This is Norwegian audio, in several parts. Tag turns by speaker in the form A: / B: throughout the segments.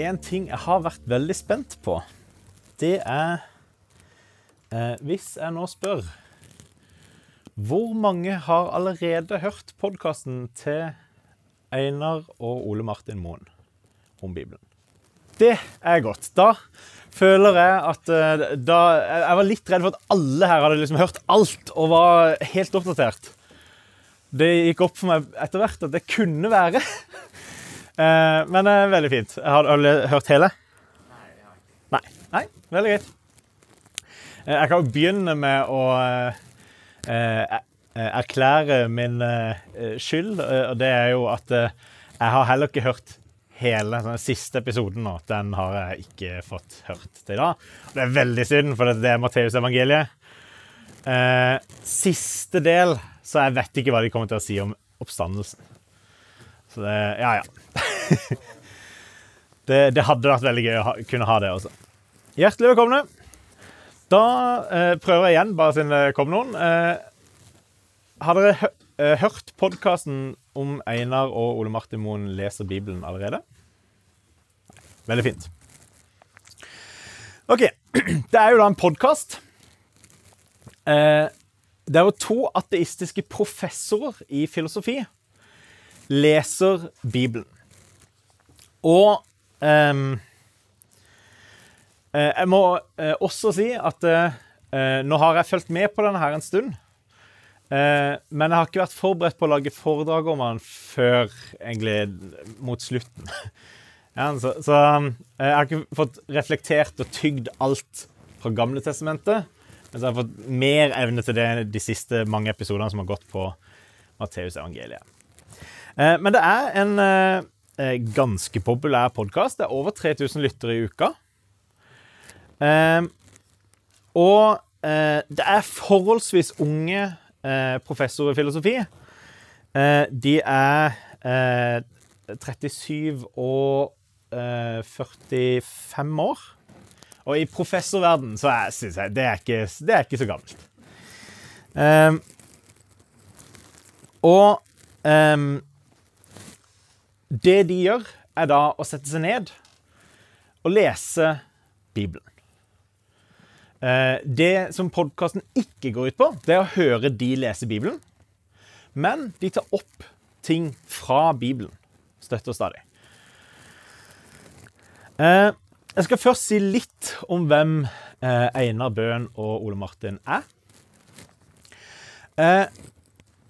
A: En ting jeg har vært veldig spent på, det er eh, Hvis jeg nå spør Hvor mange har allerede hørt podkasten til Einar og Ole Martin Moen om Bibelen? Det er godt. Da føler jeg at eh, da, Jeg var litt redd for at alle her hadde liksom hørt alt og var helt oppdatert. Det gikk opp for meg etter hvert at det kunne være. Eh, men det er veldig fint. Har du hørt hele? Nei. Jeg har ikke. Nei, Veldig greit. Eh, Jeg kan jo begynne med å eh, eh, erklære min eh, skyld, eh, og det er jo at eh, jeg har heller ikke hørt hele den siste episoden nå. Den har jeg ikke fått hørt til i dag. Det er veldig synd, for det er Matteusevangeliet. Eh, siste del, så jeg vet ikke hva de kommer til å si om oppstandelsen. Så det Ja, ja. det, det hadde vært veldig gøy å ha, kunne ha det også. Hjertelig velkomne. Da eh, prøver jeg igjen, bare siden det kom noen. Eh, har dere eh, hørt podkasten om Einar og Ole Martin Moen leser Bibelen allerede? Veldig fint. OK. Det er jo da en podkast. Eh, er jo to ateistiske professorer i filosofi leser Bibelen. Og eh, Jeg må eh, også si at eh, nå har jeg fulgt med på denne her en stund. Uh, men jeg har ikke vært forberedt på å lage foredrag om den før egentlig mot slutten. ja, så, så um, jeg har ikke fått reflektert og tygd alt fra Gamle testamentet. Men så har jeg fått mer evne til det de siste mange episodene som har gått på Matteus evangeliet. Men det er en eh, eh, ganske populær podkast. Det er over 3000 lyttere i uka. Eh, og eh, det er forholdsvis unge eh, professorer i filosofi. Eh, de er eh, 37 og eh, 45 år. Og i professorverden så synes jeg det er ikke, det er ikke så gammelt. Um, og ehm, det de gjør, er da å sette seg ned og lese Bibelen. Eh, det som podkasten ikke går ut på, det er å høre de lese Bibelen. Men de tar opp ting fra Bibelen Støtter stadig. Eh, jeg skal først si litt om hvem eh, Einar Bøhn og Ole Martin er.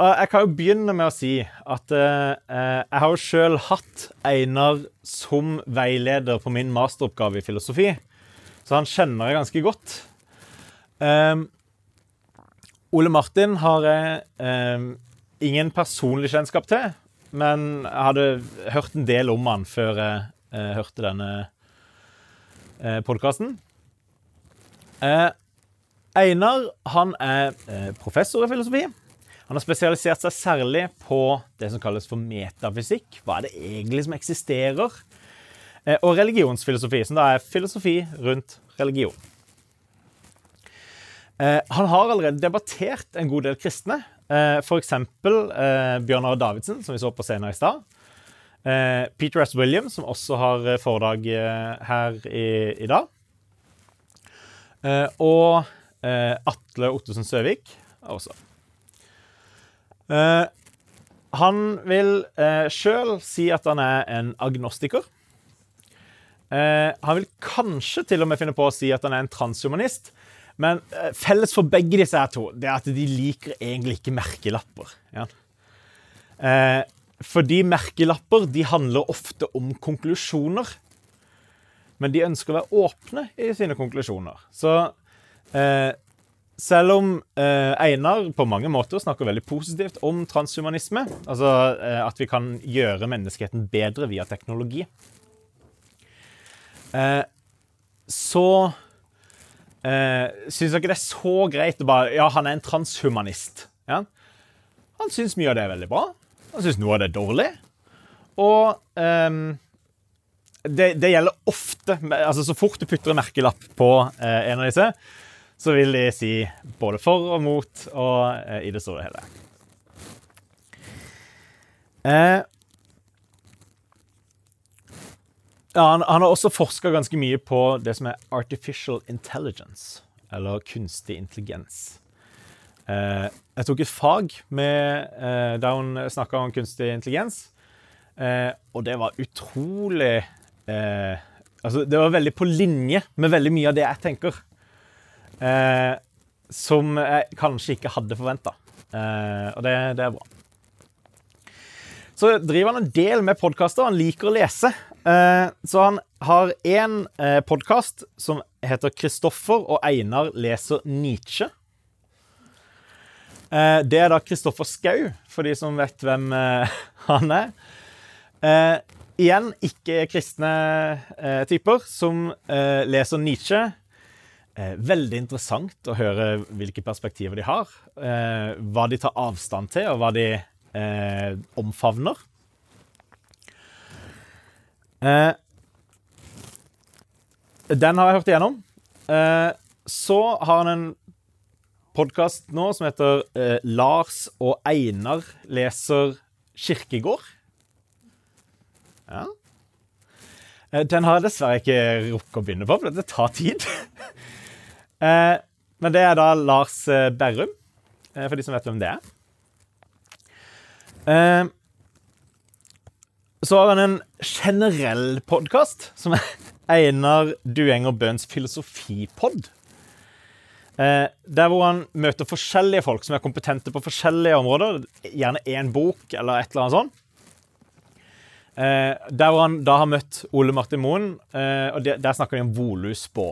A: Jeg kan jo begynne med å si at eh, eh, jeg har jo sjøl hatt Einar som veileder på min masteroppgave i filosofi, så han kjenner jeg ganske godt. Eh, Ole Martin har jeg eh, ingen personlig kjennskap til, men jeg hadde hørt en del om han før jeg eh, hørte denne eh, podkasten. Eh, Einar han er professor i filosofi. Han har spesialisert seg særlig på det som kalles for metafysikk. Hva er det egentlig som eksisterer? Eh, og religionsfilosofi, som da er filosofi rundt religion. Eh, han har allerede debattert en god del kristne. Eh, F.eks. Bjørnar Davidsen, som vi så på scenen i stad. Peter S. Williams, som også har foredrag her i, i dag. Og Atle Ottesen Søvik også. Eh, han vil uh, sjøl si at han er en agnostiker. Uh, han vil kanskje til og med finne på å si at han er en transhumanist. Men uh, felles for begge disse her to det er at de liker egentlig ikke merkelapper. Ja. Fordi merkelapper de handler ofte om konklusjoner. Men de ønsker å være åpne i sine konklusjoner. Så selv om eh, Einar på mange måter snakker veldig positivt om transhumanisme, altså eh, at vi kan gjøre menneskeheten bedre via teknologi, eh, så eh, syns jeg ikke det er så greit å bare Ja, han er en transhumanist. Ja? Han syns mye av det er veldig bra. Han syns noe av det er dårlig. Og ehm, det, det, gjelder ofte altså Så fort du putter en merkelapp på eh, en av disse, så vil de si både for og mot og eh, i det store og hele. Eh, ja, han, han, har også forska ganske mye på det som er artificial intelligence, eller kunstig intelligens. Eh, jeg tok et fag med, eh, der hun snakka om kunstig intelligens, eh, og det var utrolig eh, Altså, det var veldig på linje med veldig mye av det jeg tenker. Eh, som jeg kanskje ikke hadde forventa. Eh, og det, det, er bra. Så driver han en del med podkaster. Han liker å lese. Eh, så han har én eh, podkast som heter 'Kristoffer og Einar leser Nietzsche'. Eh, det er da Kristoffer Skau, for de som vet hvem eh, han er. Igjen ikke kristne eh, typer som eh, leser Nietzsche. Eh, veldig interessant å høre hvilke perspektiver de har. Eh, hva de tar avstand til, og hva de eh, omfavner. Eh, den har jeg hørt igjennom. så har han en podkast nå som heter Lars og Einar leser Kirkegård. Ja. Eh, den har jeg dessverre ikke rukket å begynne på, for det tar tid. Eh, men det er da Lars eh, Berrum, for de som vet hvem det er. Så har han en generell podkast, som er Einar Duenger Bøhns filosofipod. Der hvor han møter forskjellige folk som er kompetente på forskjellige områder. Gjerne én bok eller et eller annet sånt. Eh, der hvor han da har møtt Ole Martin Moen, eh, og der, der snakker de om volusspå.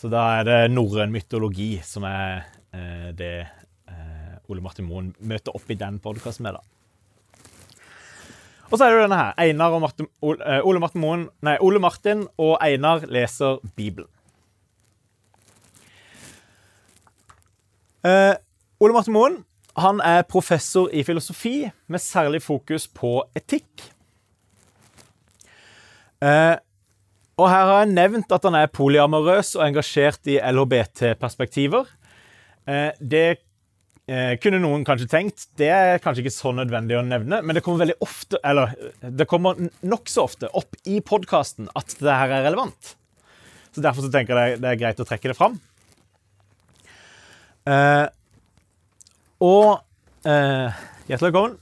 A: Så da er det norrøn mytologi som er eh, det eh, Ole Martin Moen møter opp i den podkasten med, da. Og så er det denne her. Einar og Martin, eh, Ole Martin Moen Nei, Ole Martin og Einar leser Bibelen. Eh, Ole Martin Moen han er professor i filosofi med særlig fokus på etikk. Eh, og her har jeg nevnt at han er polyamorøs og engasjert i LHBT-perspektiver. Eh, det eh, kunne noen kanskje tenkt. Det er kanskje ikke så nødvendig å nevne, men det kommer veldig ofte, eller det kommer nokså ofte opp i podkasten at det her er relevant. Så Derfor så tenker jeg det er greit å trekke det fram. Eh, og Hjertelig velkommen.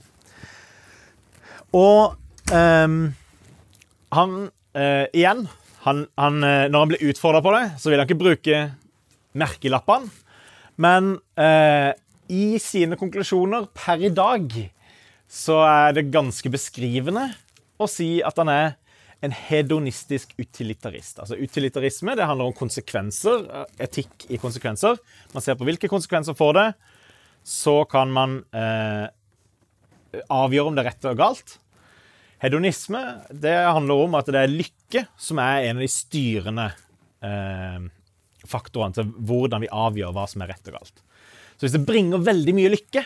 A: Og um, han eh, Igjen, han, han, eh, når han blir utfordra på det, så vil han ikke bruke merkelappene. Men eh, i sine konklusjoner per i dag så er det ganske beskrivende å si at han er en hedonistisk utilitarist. Altså Utilitarisme det handler om konsekvenser, eh, etikk i konsekvenser. Man ser på hvilke konsekvenser får det. Så kan man eh, avgjøre om det er rett og galt. Hedonisme det handler om at det er lykke som er en av de styrende eh, faktorene til hvordan vi avgjør hva som er rett og galt. Så hvis det bringer veldig mye lykke,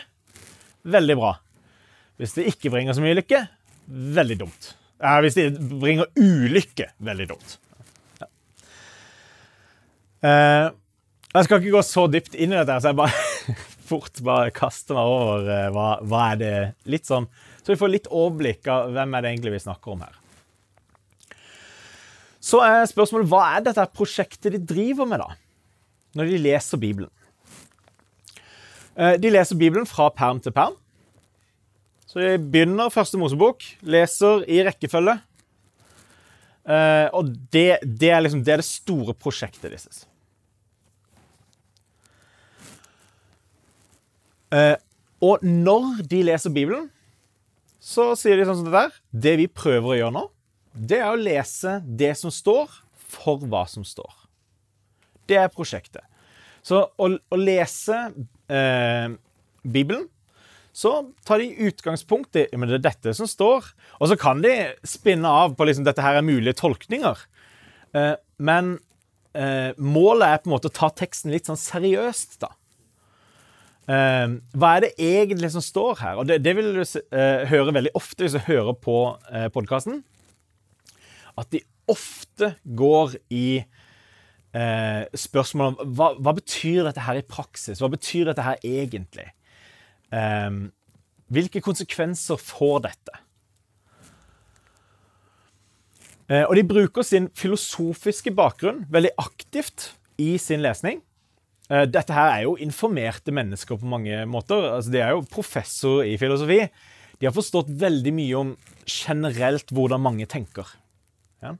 A: veldig bra. Hvis det ikke bringer så mye lykke, veldig dumt. Eh, hvis det bringer ulykke, veldig dumt. Ja. Eh, jeg skal ikke gå så dypt inn i dette, så jeg bare fort bare kaster meg over eh, hva, hva er det Litt sånn så vi får litt overblikk av hvem er det egentlig vi snakker om her. Så er spørsmålet hva er dette prosjektet de driver med, da? Når de leser Bibelen. Eh, de leser Bibelen fra perm til perm. Så de begynner første Mosebok, leser i rekkefølge. Eh, og det, det, er liksom, det er det store prosjektet deres. Eh, og når de leser Bibelen, så sier de sånn som det der. Det vi prøver å gjøre nå, det er å lese det som står, for hva som står. Det er prosjektet. Så å, å lese eh, Bibelen så tar de utgangspunkt i men det er dette som står. Og så kan de spinne av på liksom dette her er mulige tolkninger. Eh, men eh, målet er på en måte å ta teksten litt sånn seriøst, da. Eh, hva er det egentlig som står her? Og det, det vil du uh, høre veldig ofte hvis du hører på uh, podkasten. At de ofte går i uh, spørsmål om hva, hva betyr dette her i praksis? Hva betyr dette her egentlig? Um, hvilke konsekvenser får dette? Uh, og de bruker sin filosofiske bakgrunn veldig aktivt i sin lesning. Uh, dette her er jo informerte mennesker på mange måter. Altså, de er jo professor i filosofi. De har forstått veldig mye om generelt hvordan mange tenker. Ja.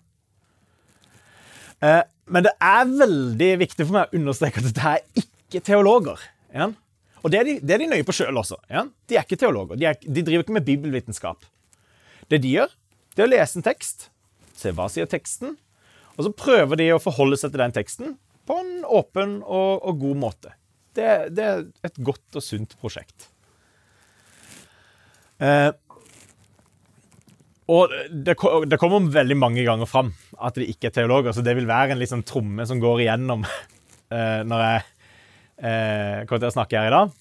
A: Uh, men det er veldig viktig for meg å understreke at dette er ikke teologer. Ja. Og det er de, det er de nøye på sjøl også. Ja? De er ikke teologer. De, er, de, driver ikke med bibelvitenskap. Det de gjør, det er å lese en tekst, se hva sier teksten, og så prøver de å forholde seg til den teksten på en åpen og, og god måte. Det, det, er et godt og sunt prosjekt. Eh, og det, det, kommer veldig mange ganger fram at de ikke er teologer, så det vil være en liksom tromme som går igjennom eh, når jeg eh, kommer til å snakke her i dag.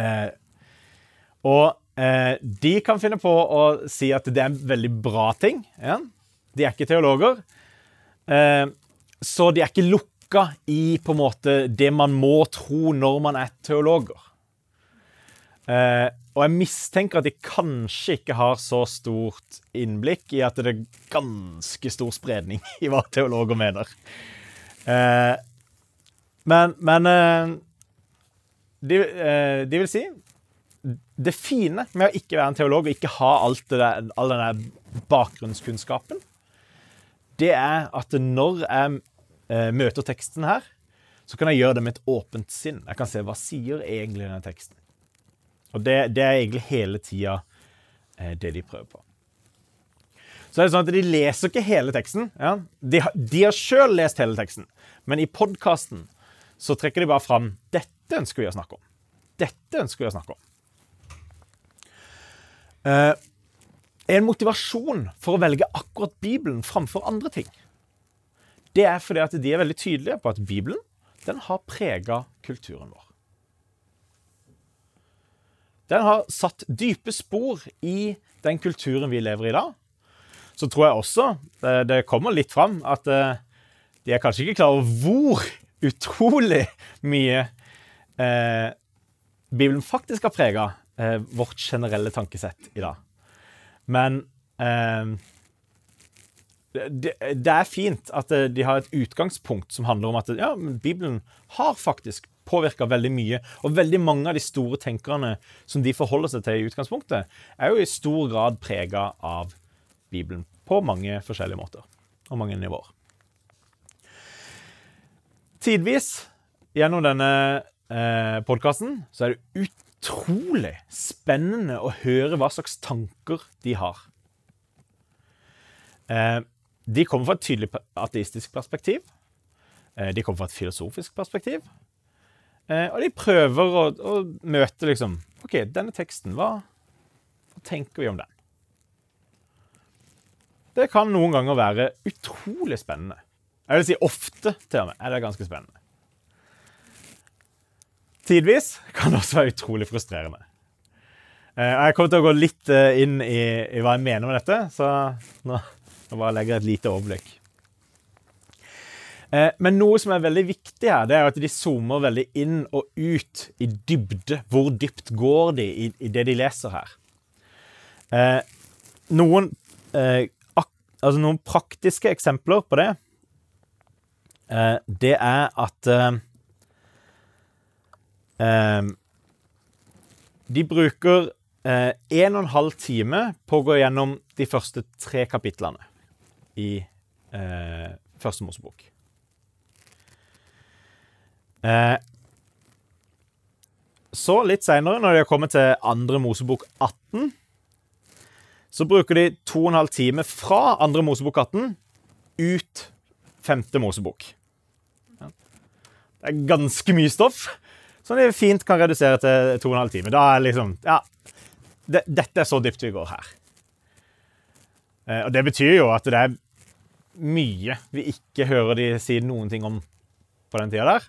A: Eh, og eh, de kan finne på å si at det er en veldig bra ting. Ja? De er ikke teologer. Eh, så de er ikke lukka i på en måte det man må tro når man er teologer. Eh, og jeg mistenker at de kanskje ikke har så stort innblikk i at det er ganske stor spredning i hva teologer mener. Eh, men, men eh, de, de, vil si Det fine med å ikke være en teolog og ikke ha der, all den der bakgrunnskunnskapen, det er at når jeg eh, møter teksten her, så kan jeg gjøre det med et åpent sinn. Jeg kan se hva sier egentlig denne teksten. Og det, det er egentlig hele tida det de prøver på. Så er det sånn at De leser ikke hele teksten. Ja. De, de har sjøl lest hele teksten, men i podkasten så trekker de bare fram dette ønsker vi å snakke om. Dette ønsker vi å snakke om. Eh, en motivasjon for å velge akkurat Bibelen framfor andre ting, det er fordi at de er veldig tydelige på at Bibelen den har prega kulturen vår. Den har satt dype spor i den kulturen vi lever i i dag. Så tror jeg også det, det kommer litt fram at uh, de er kanskje ikke klar over hvor utrolig mye eh, Bibelen faktisk har prega eh, vårt generelle tankesett i dag. Men eh, det, det, er fint at eh, de har et utgangspunkt som handler om at ja, Bibelen har faktisk påvirka veldig mye. Og veldig mange av de store tenkerne som de forholder seg til i utgangspunktet, er jo i stor grad prega av Bibelen på mange forskjellige måter og mange nivåer. Tidvis gjennom denne eh, podkasten så er det utrolig spennende å høre hva slags tanker de har. Eh, de kommer fra et tydelig ateistisk perspektiv. Eh, de kommer fra et filosofisk perspektiv. Eh, og de prøver å, å, møte liksom OK, denne teksten, hva, hva tenker vi om den? Det kan noen ganger være utrolig spennende. Jeg vil si ofte til og med er det ganske spennende. Tidvis kan det også være utrolig frustrerende. Eh, jeg kommer til å gå litt eh, inn i, i hva jeg mener med dette, så nå, nå bare legger jeg et lite overblikk. Eh, men noe som er veldig viktig her, det er at de zoomer veldig inn og ut i dybde. Hvor dypt går de i, i det de leser her? Noen, altså noen praktiske eksempler på det det er at eh, eh, De bruker en og en halv time på å gå gjennom de første tre kapitlene i eh, Første Mosebok. Eh, så litt seinere, når de har kommet til Andre Mosebok 18, så bruker de to og en halv time fra andre Mosebok 18 ut femte Mosebok. Det er ganske mye stoff som de fint kan redusere til to og en halv time. Da er liksom Ja, det, dette er så dypt vi går her. Eh, og det betyr jo at det er mye vi ikke hører de si noen ting om på den tida der.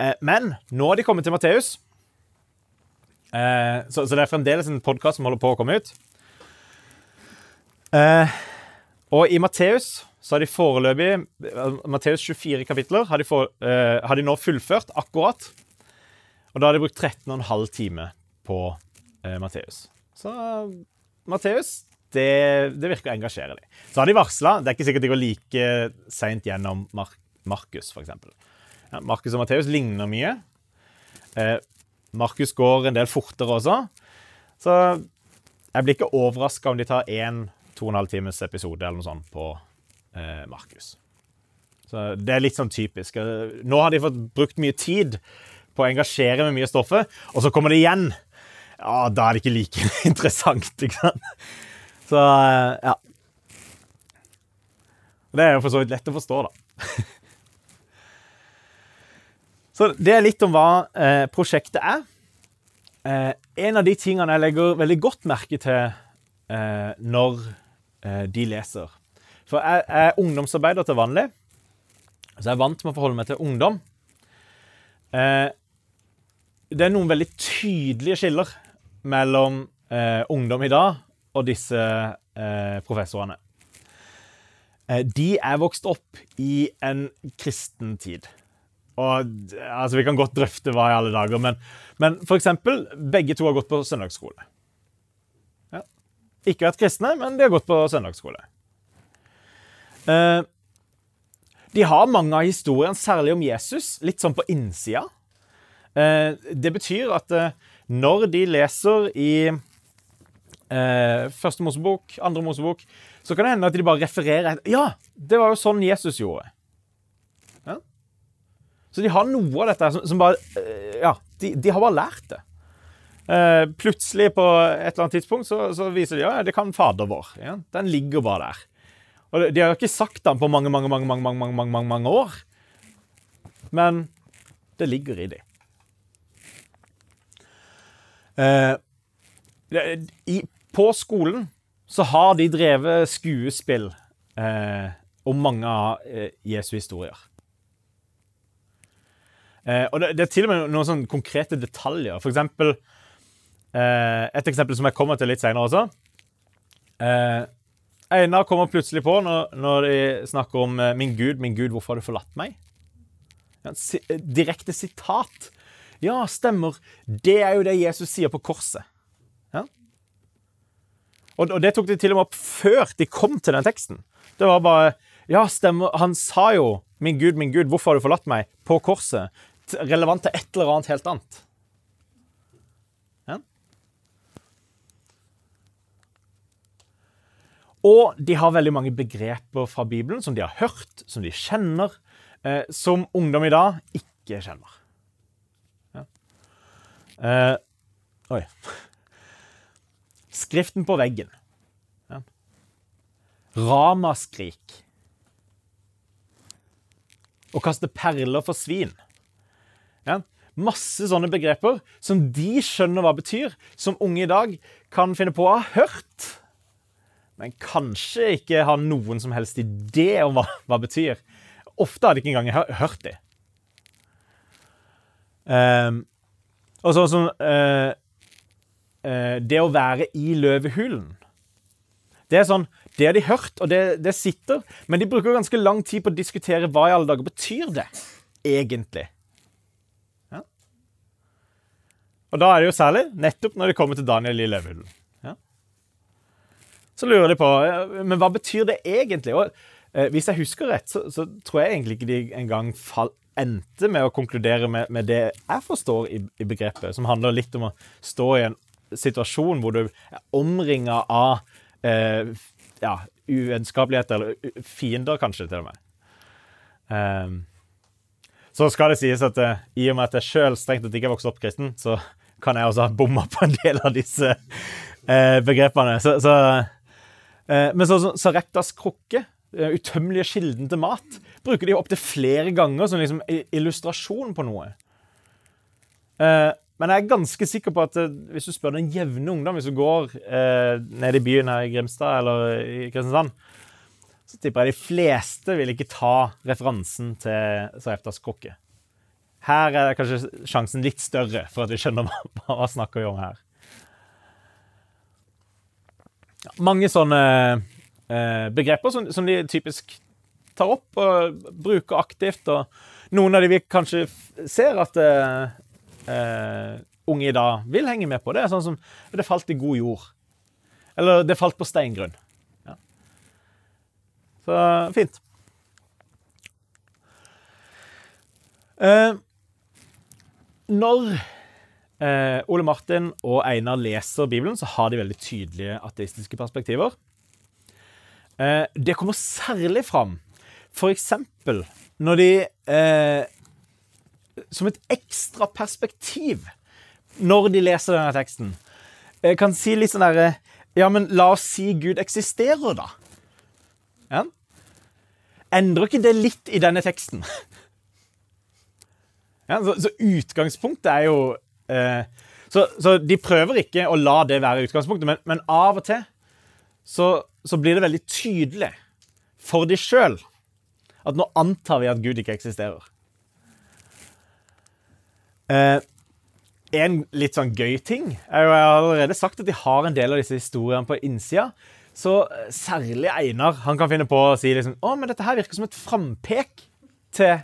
A: Eh, men nå har de kommet til Matteus. Eh, så, det er fremdeles en podkast som holder på å komme ut. Og i Matteus så har de foreløpig Matteus 24 kapitler har de, for, eh, har de, nå fullført akkurat. Og da har de brukt 13,5 timer på eh, Matteus. Så Matteus det, det, virker å engasjere dem. Så har de varsla. Det er ikke sikkert de går like seint gjennom Mar Markus, f.eks. Ja, Markus og Matteus ligner mye. Eh, Markus går en del fortere også. Så jeg blir ikke overraska om de tar én to og en halv times episode eller noe sånt på eh, Markus. Så det er litt sånn typisk. Nå har de fått brukt mye tid på å engasjere med mye stoffet, og så kommer det igjen. Ja, da er det ikke like interessant, ikke sant? Så eh, ja. Det er jo for så vidt lett å forstå, da. så det er litt om hva eh, prosjektet er. Eh, en av de tingene jeg legger veldig godt merke til eh, når eh, de leser For jeg, er ungdomsarbeider til vanlig, så jeg er vant med å forholde meg til ungdom. Eh, det er noen veldig tydelige skiller mellom ungdom i dag og disse eh, professorene. Eh, de er vokst opp i en kristen tid. Og altså, Vi kan godt drøfte hva i alle dager, men, men eksempel, begge to har gått på søndagsskole. Ja. Ikke vært kristne, men de har gått på søndagsskole. Eh, de har mange av historiene, særlig om Jesus, litt sånn på innsida. Eh, det betyr at eh, når de leser i første Mosebok, andre Mosebok, så kan det hende at de bare refererer Ja, det var jo sånn Jesus gjorde. Ja? Så de har noe av dette som, bare Ja, de, de, har bare lært det. Plutselig på et eller annet tidspunkt så, så viser de ja, det kan Fader vår. Ja? Den ligger bare der. Og De har ikke sagt den på mange, mange, mange, mange, mange, mange, mange, mange år. Men det ligger i. Eh, I på skolen så har de drevet skuespill eh, om mange av eh, Jesu historier. Eh, og det, det, er til og med noen sånne konkrete detaljer. For eksempel eh, Et eksempel som jeg kommer til litt senere også. Einar kommer plutselig på når, når, de snakker om eh, 'Min Gud, min Gud, hvorfor har du forlatt meg?' Ja, si, direkte sitat. Ja, stemmer. Det er jo det Jesus sier på korset. Og, og det tok de til og med opp før de kom til den teksten. Det var bare Ja, stemmer. Han sa jo 'Min Gud, min Gud, hvorfor har du forlatt meg?' på korset. Relevant til et eller annet helt annet. Og de har veldig mange begreper fra Bibelen som de har hørt, som de kjenner, eh, som ungdom i dag ikke kjenner. Ja. Eh, oi. Skriften på veggen. Ja. Ramaskrik. Å kaste perler for svin. Ja. Masse sånne begreper som de skjønner hva betyr, som unge i dag kan finne på å ha hørt, men kanskje ikke har noen som helst idé om hva det betyr. Ofte har de ikke engang hørt det. Um, og sånn som uh, uh, det å være i løvehulen. Det er sånn, det har de hørt, og det, det, sitter, men de bruker ganske lang tid på å diskutere hva i alle dager betyr det egentlig. Ja. Og da er det jo særlig nettopp når det kommer til Daniel i løvehulen. Så lurer de på men hva betyr det egentlig. Og eh, Hvis jeg husker rett, så, så, tror jeg egentlig ikke de engang fall, endte med å konkludere med, med det jeg forstår i, i begrepet, som handler litt om å stå i en situasjon hvor du er omringa av eh, ja, uvennskapeligheter, eller fiender kanskje, til og med. Um, så skal det sies at uh, i og med at jeg sjøl strengt tatt ikke er vokst opp kristen, så kan jeg også ha bomma på en del av disse uh, begrepene. Så, så, eh, men så, så, så Reptas krukke, den utømmelige kilden til mat, bruker de opptil flere ganger som liksom illustrasjon på noe. Eh, men jeg er ganske sikker på at eh, hvis du spør den jevne ungdom, hvis du går eh, ned i byen her i Grimstad eller i Kristiansand, så tipper jeg de fleste vil ikke ta referansen til Sareptas krukke. Her er kanskje sjansen litt større for at vi skjønner hva, hva snakker vi om her. Mange sånne eh, begreper som, som de typisk tar opp og bruker aktivt. Og noen av de vi kanskje ser at eh, eh, unge i dag vil henge med på. Det er sånn som 'det falt i god jord'. Eller 'det falt på steingrunn'. Ja. Så fint. Eh, når eh, Ole Martin og Einar leser Bibelen, så har de veldig tydelige ateistiske perspektiver. Eh, det kommer særlig fram f.eks. når de eh, Som et ekstra perspektiv når de leser denne teksten, eh, kan si litt sånn derre Ja, men la oss si Gud eksisterer, da. Ja? Endrer ikke det litt i denne teksten? Ja, så, så utgangspunktet er jo så, så de prøver ikke å la det være utgangspunktet, men, men av og til så, så blir det veldig tydelig for de sjøl at nå antar vi at Gud ikke eksisterer. Eh, en litt sånn gøy ting er jo Jeg har allerede sagt at de har en del av disse historiene på innsida. Så eh, særlig Einar han kan finne på å si liksom, å, men dette her virker som et frampek til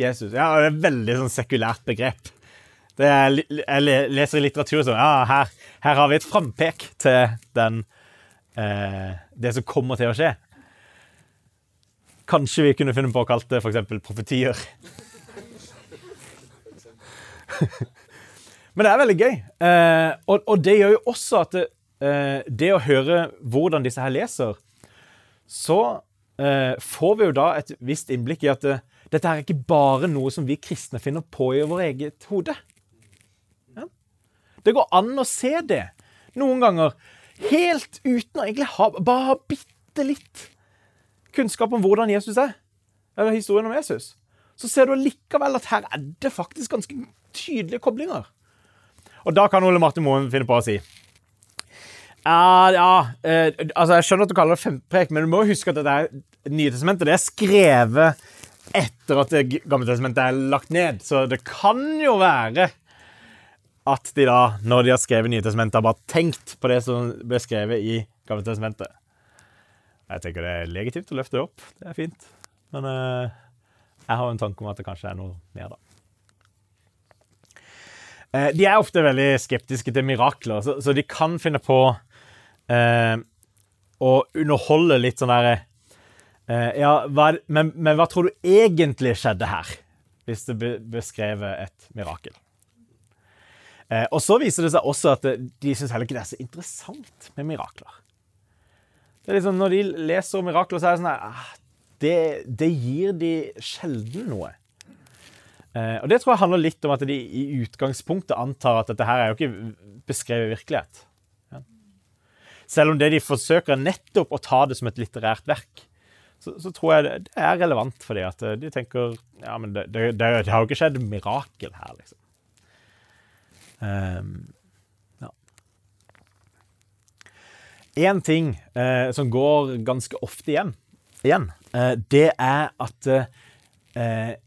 A: Jesus. Ja, det er et veldig sånn sekulært begrep. Er, jeg leser i litteratur sånn Ja, her, her har vi et frampek til den eh, Det som kommer til å skje. Kanskje vi kunne finne på å kalle det f.eks. profetier. Men det er veldig gøy. Eh, og, og det gjør jo også at det, eh, det å høre hvordan disse her leser, så eh, får vi jo da et visst innblikk i at det, dette her er ikke bare noe som vi kristne finner på i vår eget hode. Det går an å se det noen ganger helt uten å egentlig ha bare ha bitte litt kunnskap om hvordan Jesus er, eller historien om Jesus. Så ser du likevel at her er det faktisk ganske tydelige koblinger. Og da kan Ole Martin Moen finne på å si Ja, ja eh, Altså, jeg skjønner at du kaller det femprek, men du må huske at det er Nye testamentet det er skrevet etter at det Gamle testamentet er lagt ned. Så det kan jo være at de da, når de har skrevet Nytestamentet, har bare tenkt på det som ble skrevet i Gamle testamentet. Jeg tenker det er legitimt å løfte det opp. Det er fint. Men eh, jeg har en tanke om at det kanskje er noe mer, da. Eh, De er ofte veldig skeptiske til mirakler, så, så de kan finne på eh, å underholde litt sånn derre eh, Ja, hva, men, men hva tror du egentlig skjedde her? Hvis det beskrev et mirakel. Eh, og så viser det seg også at de syns heller ikke det er så interessant med mirakler. Det er liksom, Når de leser om mirakler, så er det sånn her ah, det, det gir de sjelden noe. Eh, og det tror jeg handler litt om at de i utgangspunktet antar at dette her er jo ikke beskrevet virkelighet. Selv om det de forsøker er nettopp å ta det som et litterært verk, så, så tror jeg det, det er relevant for dem at eh, de tenker ja, men det, det, det har jo ikke skjedd mirakel her, liksom. Ehm, ja. En ting eh, som går ganske ofte igjen, igjen eh, det er at eh,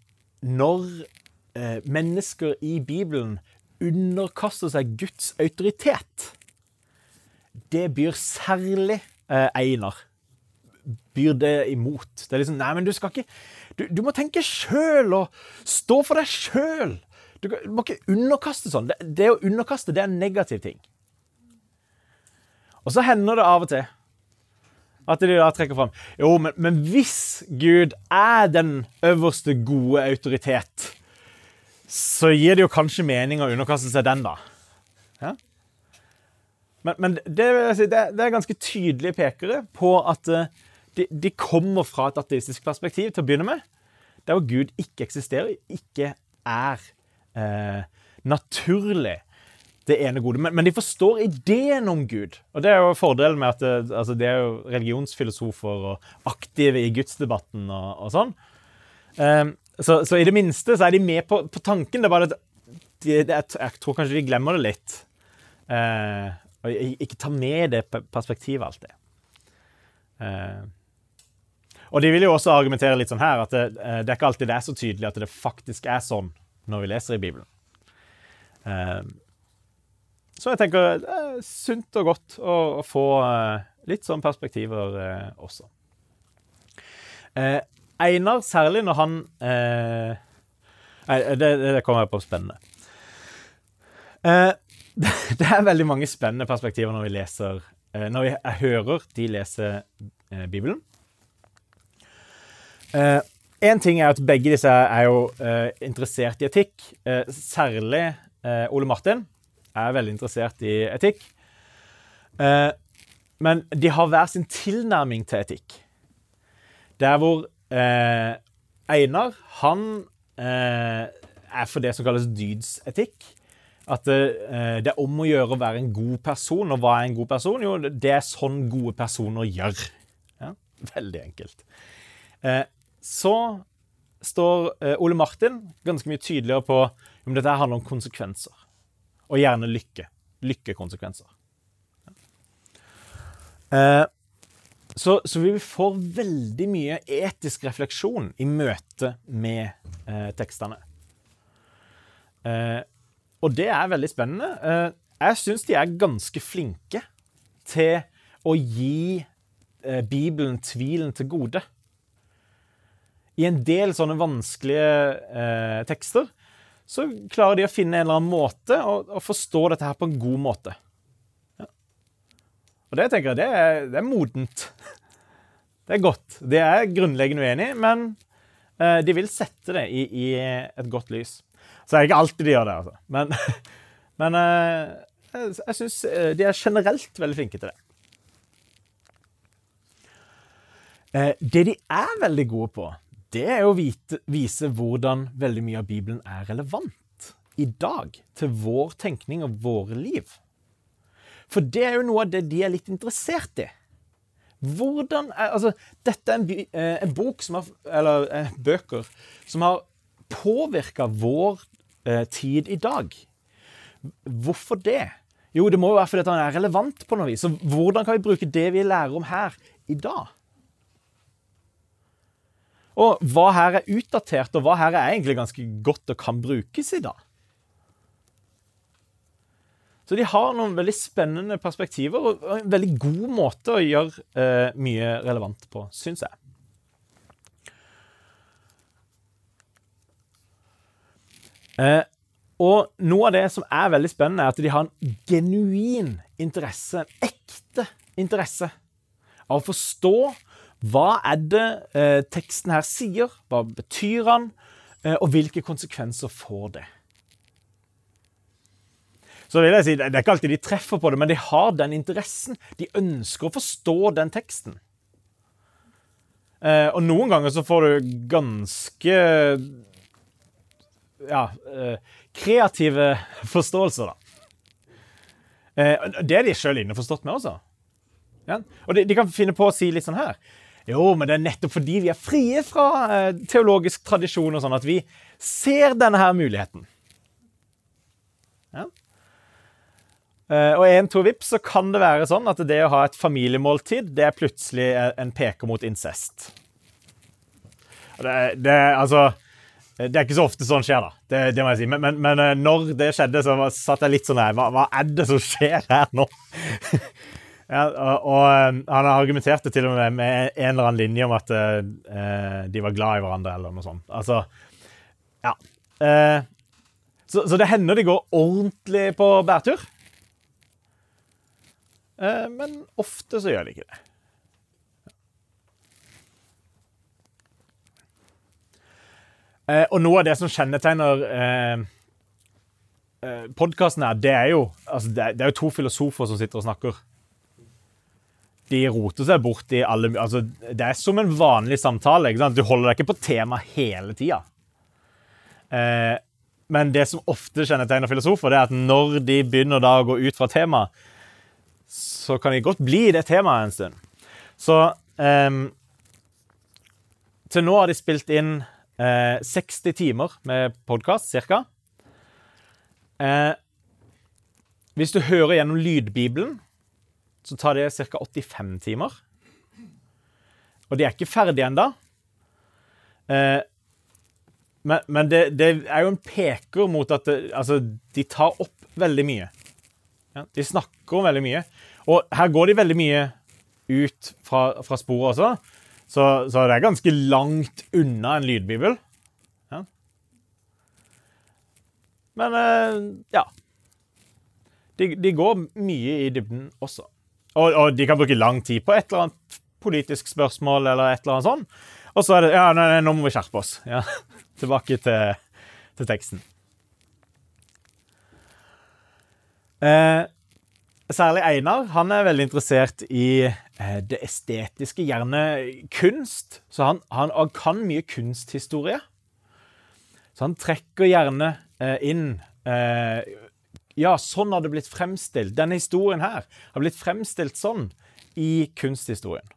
A: når mennesker i Bibelen underkaster seg Guds autoritet, det byr særlig eh, Einar byr det imot. Det er liksom Nei, men du skal ikke Du, du må tenke sjøl og stå for deg sjøl. Du, må ikke underkaste sånn. Det, det å underkaste, det er en negativ ting. Og så hender det av og til at de da trekker fram Jo, men, men hvis Gud er den øverste gode autoritet, så gir det jo kanskje mening å underkaste seg den, da. Ja? Men, men det, det, det er ganske tydelige pekere på at eh, de, de kommer fra et ateistisk perspektiv til å begynne med. Der Gud ikke eksisterer, ikke er eh, naturlig det ene gode. Men, men, de forstår ideen om Gud. Og det er jo fordelen med at det, altså det er jo religionsfilosofer og aktive i gudsdebatten og, og sånn. Um, så, så, i det minste så er de med på, på tanken. Det er bare at de, det, jeg tror kanskje de glemmer det litt. Uh, og ikke tar med det perspektivet alltid. Uh, og de vil jo også argumentere litt sånn her at det, det, er ikke alltid det er så tydelig at det faktisk er sånn når vi leser i Bibelen. Uh, så jeg tenker det er sunt og godt å, få eh, litt sånn perspektiver eh, også. Eh, Einar, særlig når han eh, Nei, det, det kommer jeg på spennende. Eh, det, er veldig mange spennende perspektiver når vi leser eh, Når jeg hører de lese Bibelen. Én ting er at begge disse er jo interessert i etikk. særlig Ole Martin er veldig interessert i etikk. Eh, men de har hver sin tilnærming til etikk. Der hvor eh, Einar, han eh, er for det som kalles dydsetikk. At eh, det, er om å gjøre å være en god person. Og hva er en god person? Jo, det er sånn gode personer gjør. Ja, veldig enkelt. Eh, så står eh, Ole Martin ganske mye tydeligere på om dette handler om konsekvenser. Og gjerne lykke. Lykkekonsekvenser. Eh, så, så, vi får veldig mye etisk refleksjon i møte med eh, tekstene. Eh, og det er veldig spennende. Eh, jeg syns de er ganske flinke til å gi eh, Bibelen tvilen til gode. I en del sånne vanskelige eh, tekster så klarer de å finne en eller annen måte å, forstå dette her på en god måte. Ja. Og det tenker jeg, det er, det er, modent. Det er godt. Det er grunnleggende uenig, men eh, de vil sette det i, i, et godt lys. Så er det ikke alltid de gjør det, altså. Men, men eh, jeg, jeg syns eh, de er generelt veldig flinke til det. Eh, det de er veldig gode på, det er å vite, vise hvordan veldig mye av Bibelen er relevant i dag til vår tenkning og våre liv. For det er jo noe av det de er litt interessert i. Hvordan er, altså, Dette er en, eh, en bok som har, eller eh, bøker som har påvirka vår eh, tid i dag. Hvorfor det? Jo, det må jo være fordi den er relevant på noe vis. Så hvordan kan vi bruke det vi lærer om her, i dag? Og hva her er utdatert, og hva her er egentlig ganske godt og kan brukes i dag. Så de har noen veldig spennende perspektiver og en veldig god måte å gjøre eh, mye relevant på, syns jeg. Eh, og noe av det som er veldig spennende, er at de har en genuin interesse, en ekte interesse, av å forstå hva er det eh, teksten her sier? Hva betyr han? Eh, og hvilke konsekvenser får det? Så vil jeg si, Det er ikke alltid de treffer på det, men de har den interessen. De ønsker å forstå den teksten. Eh, og noen ganger så får du ganske ja, eh, kreative forståelser, da. Eh, det er de sjøl innforstått med også. Ja? Og de, de, kan finne på å si litt sånn her jo, men det er nettopp fordi vi er frie fra eh, teologisk tradisjon og sånn, at vi ser denne her muligheten. Ja. Uh, og en, to vips, så kan det være sånn at det å ha et familiemåltid, det er plutselig en peker mot incest. Det, det, altså, det er ikke så ofte sånn skjer, da. Det, det må jeg si. Men, men, men, eh, når det skjedde, så satt jeg litt sånn her hva, hva er det som skjer her nå? Ja, og, og, um, han argumenterte til og med med en eller annen linje om at uh, de var glad i hverandre, eller noe sånt. Altså Ja. Uh, så, så, det hender de går ordentlig på bærtur. Uh, men ofte så gjør de ikke det. og noe av det som kjennetegner uh, podkasten her, det er jo altså det, det er jo to filosofer som sitter og snakker de roter seg bort i alle altså, Det er som en vanlig samtale. Du holder deg ikke på tema hele tida. Eh, men det som ofte kjennetegner filosofer, det er at når de begynner da å gå ut fra temaet, så kan de godt bli det temaet en stund. Så eh, til nå har de spilt inn eh, 60 timer med podkast, ca. Eh, hvis du hører gjennom lydbibelen, så tar det ca. 85 timer. Og de er ikke ferdige ennå. Eh, men, men det, det, er jo en peker mot at det, altså, de tar opp veldig mye. Ja, de snakker om veldig mye. Og her går de veldig mye ut fra, fra sporet også. Så, så, det er ganske langt unna en lydbibel. Ja. Men eh, ja. De, de, går mye i dybden også. Og, og, de kan bruke lang tid på et eller annet politisk spørsmål eller et eller annet sånt. Og så er det Ja, nå, nå må vi skjerpe oss. Ja. Tilbake til, til teksten. Eh, særlig Einar han er veldig interessert i eh, det estetiske, gjerne kunst. Så han, han, han, kan mye kunsthistorie. Så han trekker gjerne eh, inn eh, Ja, sånn har det blitt fremstilt. Denne historien her har blitt fremstilt sånn i kunsthistorien.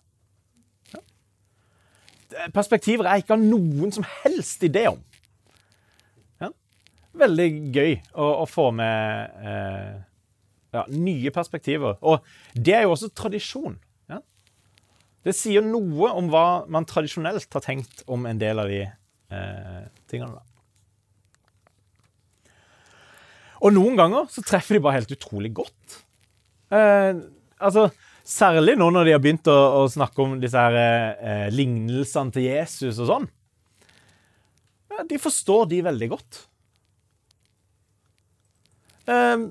A: Perspektiver jeg ikke har noen som helst idé om. Ja. Veldig gøy å, å få med eh, ja, nye perspektiver. Og det er jo også tradisjon. Ja. Det sier noe om hva man tradisjonelt har tenkt om en del av de eh, tingene. da. Og noen ganger så treffer de bare helt utrolig godt. Eh, altså, Særlig nå når de har begynt å, å snakke om disse her, eh, lignelsene til Jesus og sånn. Ja, de forstår de veldig godt. Eh,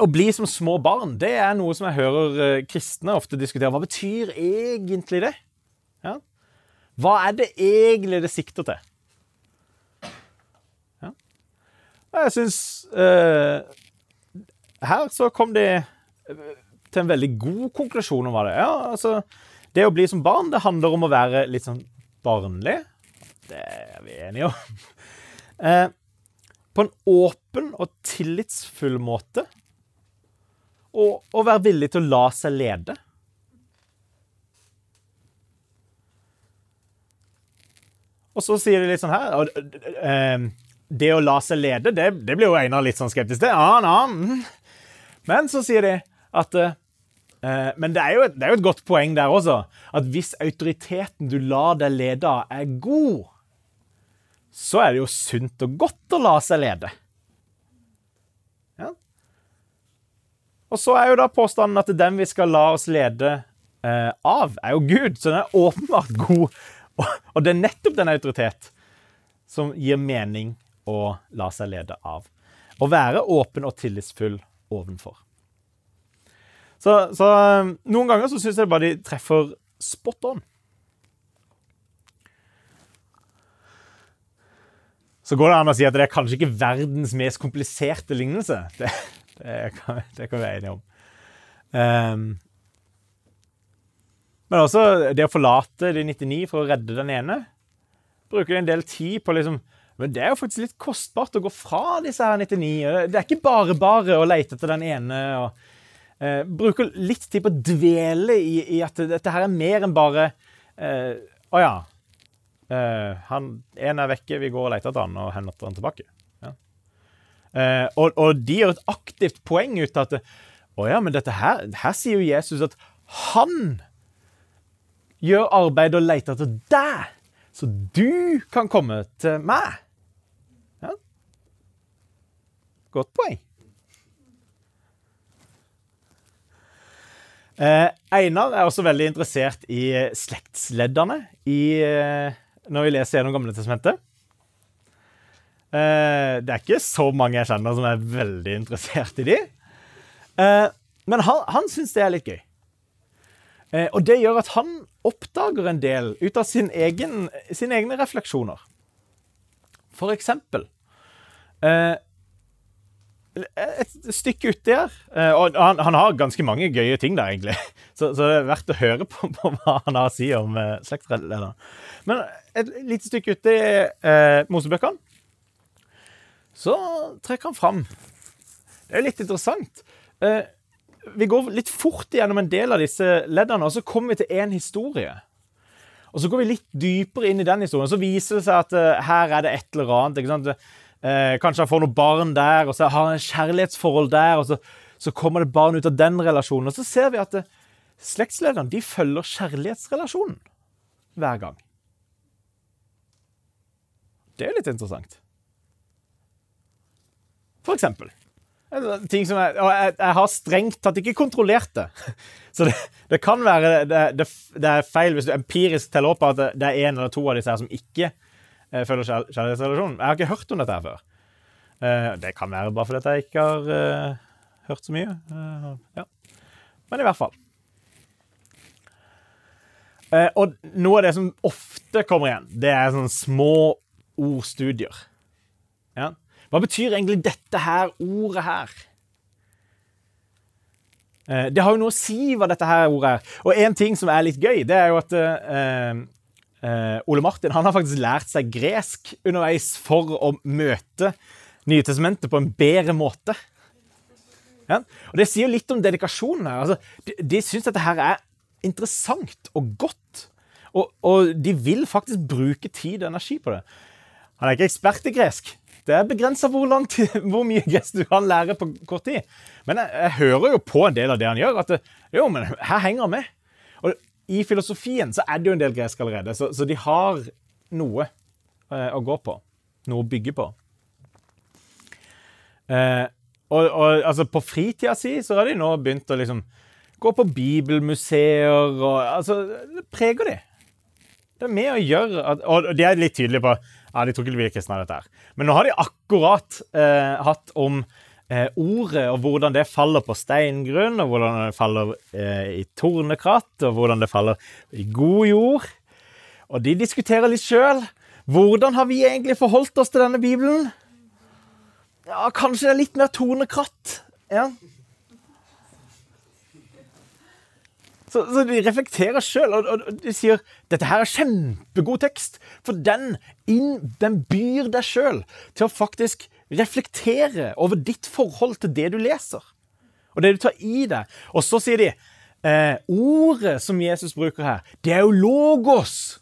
A: å bli som små barn, det er noe som jeg hører eh, kristne ofte diskutere. Hva betyr egentlig det? Ja. Hva er det egentlig det sikter til? Ja. Jeg syns uh, Her så kom de til en veldig god konklusjon om hva det er. Altså, det å bli som barn, det handler om å være litt sånn barnlig. Det er vi enige om. Uh, på en åpen og tillitsfull måte. Og, og være villig til å la seg lede. Og så sier de litt sånn her og, eh, Det å la seg lede, det, det blir jo Einar litt sånn skeptisk til. Ja, ja. Men så sier de at eh, Men det er, jo et, det er, jo et, godt poeng der også. At hvis autoriteten du lar deg lede av, er god, så er det jo sunt og godt å la seg lede. Ja. Og så er jo da påstanden at den vi skal la oss lede eh, av, er jo Gud. Så den er åpenbart god. Og det er nettopp den autoritet som gir mening å la seg lede av. Å være åpen og tillitsfull ovenfor. Så, så noen ganger så syns jeg bare de treffer spot on. Så går det an å si at det er kanskje ikke verdens mest kompliserte lignelse. Det, det, kan, det kan, vi være enige om. Um, men også det å forlate de 99 for å redde den ene. Bruker de en del tid på liksom Men det er jo faktisk litt kostbart å gå fra disse her 99. Det er ikke bare bare å lete etter den ene. og eh, bruker litt tid på å dvele i, i, at dette her er mer enn bare eh, Å eh, ja. Eh, han en er vekke, vi går og leter etter han og henter han tilbake. Ja. Eh, og, og, de gjør et aktivt poeng ut av at Å ja, men dette her Her sier jo Jesus at han gjør arbeid og leter etter deg, så du kan komme til meg. Ja. Godt poeng. Eh, Einar er også veldig interessert i eh, slektsleddene i, eh, når vi leser gjennom Gamle testamentet. Eh, det er ikke så mange jeg kjenner som er veldig interessert i de. Eh, men han, han syns det er litt gøy. Eh, og det gjør at han oppdager en del ut av sin egen, sine egne refleksjoner. For eksempel et stykke uti her. Eh, og han, han, har ganske mange gøye ting der, egentlig. Så, så, det er verdt å høre på, på hva han har å si om eh, slektslederen. Men et lite stykke uti eh, Mosebøkene så trekker han fram Det er litt interessant. Eh, vi går litt fort gjennom en del av disse leddene, og så kommer vi til én historie. Og Så går vi litt dypere inn i den historien, og så viser det seg at uh, her er det et eller annet. ikke sant? Uh, kanskje han får noen barn der, og så har han et kjærlighetsforhold der. og så, så, kommer det barn ut av den relasjonen. Og så ser vi at uh, slektslederne de følger kjærlighetsrelasjonen hver gang. Det er jo litt interessant. For eksempel. Ting som jeg, og jeg, jeg har strengt tatt ikke kontrollert det. Så det, det kan være det, det, det, er feil hvis du empirisk teller opp at det er en eller to av disse her som ikke eh, følger kjærlighetsrelasjonen. Jeg har ikke hørt om dette her før. Eh, det kan være bare fordi jeg ikke har eh, hørt så mye. Eh, ja. Men i hvert fall. Eh, og noe av det som ofte kommer igjen, det er sånne små ordstudier. Ja. Hva betyr egentlig dette her ordet her? Eh, det har jo noe å si hva dette her ordet er. Og en ting som er litt gøy, det er jo at uh, uh, Ole Martin han har faktisk lært seg gresk underveis for å møte Nytestamentet på en bedre måte. Ja? Og Det sier litt om dedikasjonen her. Altså, de de syns dette her er interessant og godt. Og, og de vil faktisk bruke tid og energi på det. Han er ikke ekspert i gresk, det er begrensa hvor, hvor, mye gresk du kan lære på kort tid. Men jeg, jeg, hører jo på en del av det han gjør, at det, jo, men her henger han med. Og i filosofien så er det jo en del gresk allerede, så, så de har noe eh, å gå på. Noe å bygge på. Eh, og, og, altså, på fritida si så har de nå begynt å liksom gå på bibelmuseer og Altså, det preger de. Det er med å gjøre at, Og de er litt tydelige på ja, de tror ikke de blir kristne av dette. her. Men nå har de akkurat eh, hatt om eh, ordet og hvordan det faller på steingrunn, og hvordan det faller eh, i tornekratt, og hvordan det faller i god jord. Og de diskuterer litt sjøl. Hvordan har vi egentlig forholdt oss til denne Bibelen? Ja, kanskje det er litt mer tornekratt. Ja. Så, så, de reflekterer sjøl, og, og, de sier dette her er kjempegod tekst. For den, inn, den byr deg sjøl til å faktisk reflektere over ditt forhold til det du leser. Og det du tar i deg. Og så sier de eh, ordet som Jesus bruker her, det er jo logos.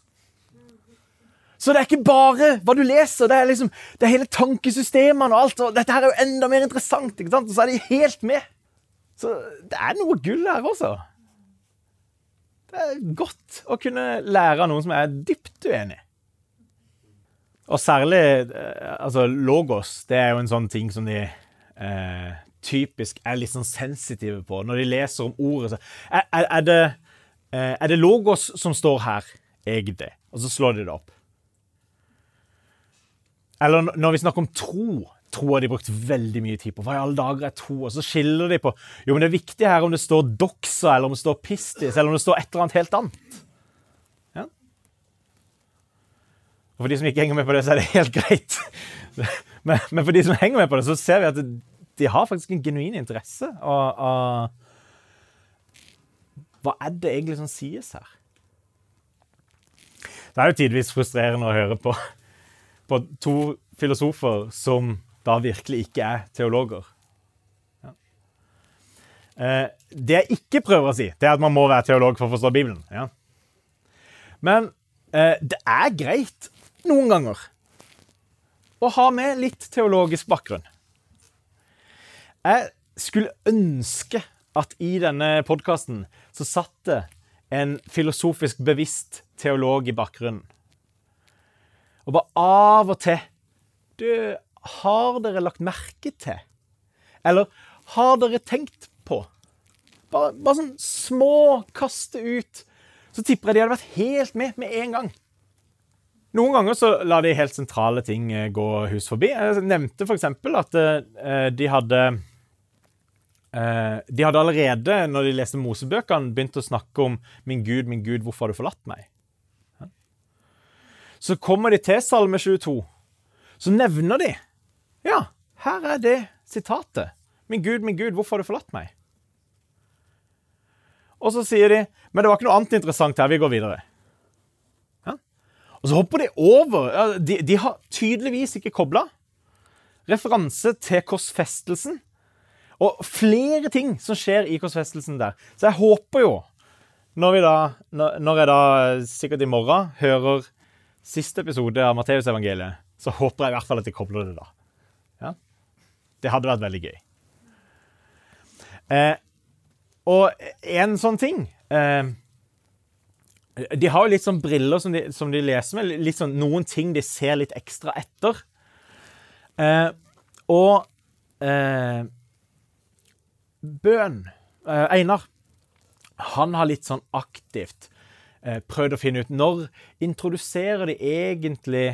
A: Så det er ikke bare hva du leser, det er liksom, det er hele tankesystemene og alt. og Dette her er jo enda mer interessant, ikke sant? Og så er de helt med. Så det er noe gull her også. Det er godt å kunne lære av noen som er dypt uenig. Og særlig eh, altså logos. Det er jo en sånn ting som de eh, typisk er litt sånn sensitive på. Når de leser om ordet, så Er, er, det, eh, er det logos som står her, egentlig? Og så slår de det opp. Eller når vi snakker om tro, tro har de brukt veldig mye tid på. Hva i alle dager er tro? Og så skiller de på Jo, men det er viktig her om det står doxa, eller om det står pistis, eller om det står et eller annet helt annet. Og for de som ikke henger med på det, så er det helt greit. Men, men for de som henger med på det, så ser vi at de har faktisk en genuin interesse av Hva er det egentlig som sies her? Det er jo tidvis frustrerende å høre på, på to filosofer som da virkelig ikke er teologer. Ja. Eh, det jeg ikke prøver å si, det er at man må være teolog for å forstå Bibelen. Ja. Men eh, det er greit noen ganger å ha med litt teologisk bakgrunn. Jeg skulle ønske at i denne podkasten så satt det en filosofisk bevisst teolog i bakgrunnen. Og bare av og til Du, har dere lagt merke til? Eller har dere tenkt på? Bare, bare sånn små kaste ut. Så tipper jeg de hadde vært helt med med en gang. Noen ganger så lar de helt sentrale ting eh, gå hus forbi. Jeg nevnte f.eks. at uh, de hadde uh, De hadde allerede, når de leste Mosebøkene, begynt å snakke om 'Min Gud, min Gud, hvorfor har du forlatt meg?' Så kommer de til Salme 22. Så nevner de ja, her er det sitatet. Min Gud, min Gud, hvorfor har du forlatt meg? Og så sier de Men det var ikke noe annet interessant her. Vi går videre. Og så hopper de over. De, de, har tydeligvis ikke kobla referanse til korsfestelsen. Og flere ting som skjer i korsfestelsen der. Så jeg håper jo, når, da, når jeg da sikkert i morgen hører siste episode av Matteusevangeliet, så håper jeg i hvert fall at de kobler det da. Ja? Det hadde vært veldig gøy. Eh, og en sånn ting eh, De har jo litt sånn briller som de, som de, leser med. Litt sånn, noen ting de ser litt ekstra etter. Eh, og eh, Bøhn, eh, Einar, han har litt sånn aktivt eh, prøvd å finne ut Når introduserer de egentlig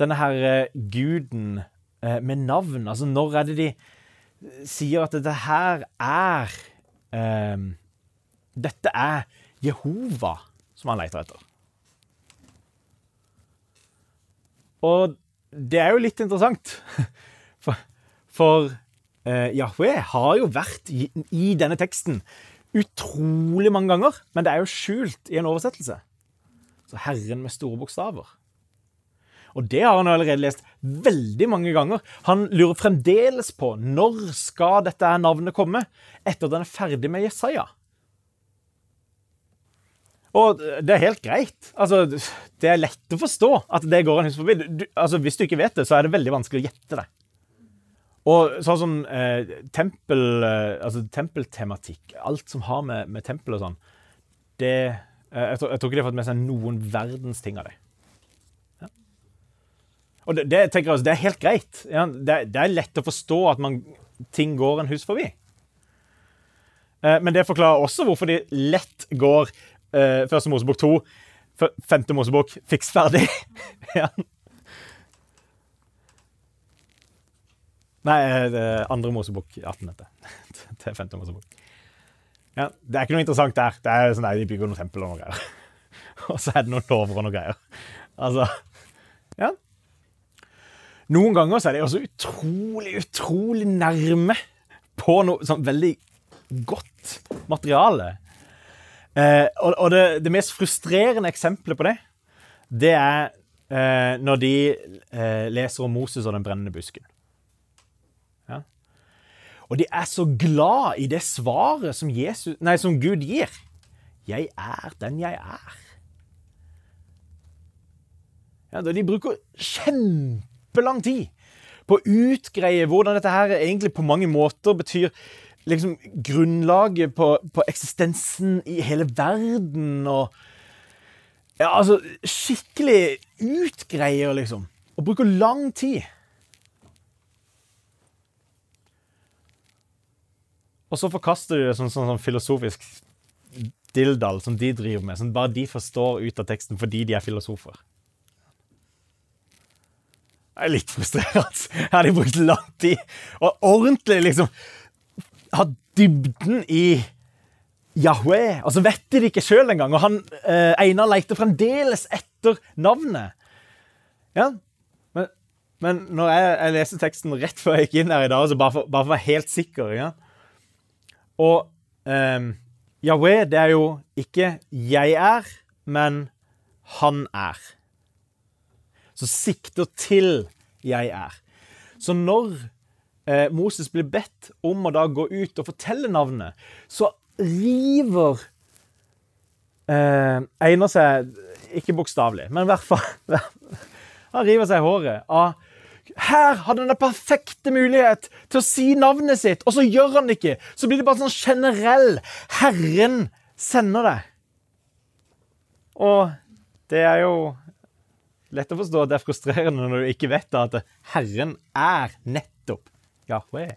A: denne her guden med navn? Altså, når er det de sier at dette her er eh, Dette er Jehova som han leter etter. Og det er jo litt interessant. For, for eh, Yahweh har jo vært i, i, denne teksten utrolig mange ganger, men det er jo skjult i en oversettelse. Så Herren med store bokstaver. Og det har han allerede lest veldig mange ganger. Han lurer fremdeles på når skal dette navnet komme, etter at han er ferdig med Jesaja. Og det er helt greit. Altså, det er lett å forstå at det går en hus forbi. Du, altså, hvis du ikke vet det, så er det veldig vanskelig å gjette det. Og sånn som eh, tempel, eh, altså tempeltematikk, alt som har med, med tempel og sånn, det eh, jeg, tror, jeg, tror, ikke de har fått med seg noen verdens ting av det. Og det, det, tenker jeg, det er helt greit. Ja, det, det, er lett å forstå at man, ting går en hus forbi. Eh, men det forklarer også hvorfor de lett går eh, Første Mosebok 2, Femte Mosebok fiks ferdig. ja. Nei, eh, andre Mosebok 18. dette. Til femte Mosebok. Ja, det er ikke noe interessant der. Det er sånn der, De bygger noen tempel og noe greier. og så er det noen lover og noe greier. Altså Ja. Noen ganger så er de også utrolig, utrolig nærme på noe sånn veldig godt materiale. Eh, og, og det, det, mest frustrerende eksempelet på det, det er eh, når de eh, leser om Moses og den brennende busken. Ja. Og de er så glad i det svaret som, Jesus, nei, som Gud gir. 'Jeg er den jeg er'. Ja, de bruker kjempelang tid på å utgreie hvordan dette her egentlig på mange måter betyr liksom grunnlaget på, på eksistensen i hele verden og Ja, altså Skikkelig utgreier, liksom. Og bruker lang tid. Og så forkaster de det som sånn, sånn, filosofisk dilldall som de driver med, som bare de forstår ut av teksten fordi de er filosofer. Det er litt frustrerende. Her har de brukt lang tid og ordentlig liksom ha dybden i Yahweh. Og så vet de det ikke sjøl engang. Og han eh, Einar leter fremdeles etter navnet. Ja, men, men når jeg, jeg leste teksten rett før jeg gikk inn her i dag, så bare for, bare for å være helt sikker ja. Og eh, Yahweh, det er jo ikke 'jeg er', men 'han er' Så sikter til 'jeg er'. Så når eh, Moses blir bedt om å da gå ut og fortelle navnet, så river eh, Einar seg Ikke bokstavelig, men i hvert fall Han river seg i håret av her hadde han den perfekte mulighet til å si navnet sitt, og så gjør han det ikke. Så blir det bare sånn generell 'Herren sender deg'. Og det er jo lett å forstå at det er frustrerende når du ikke vet at Herren er nettopp Yahweh.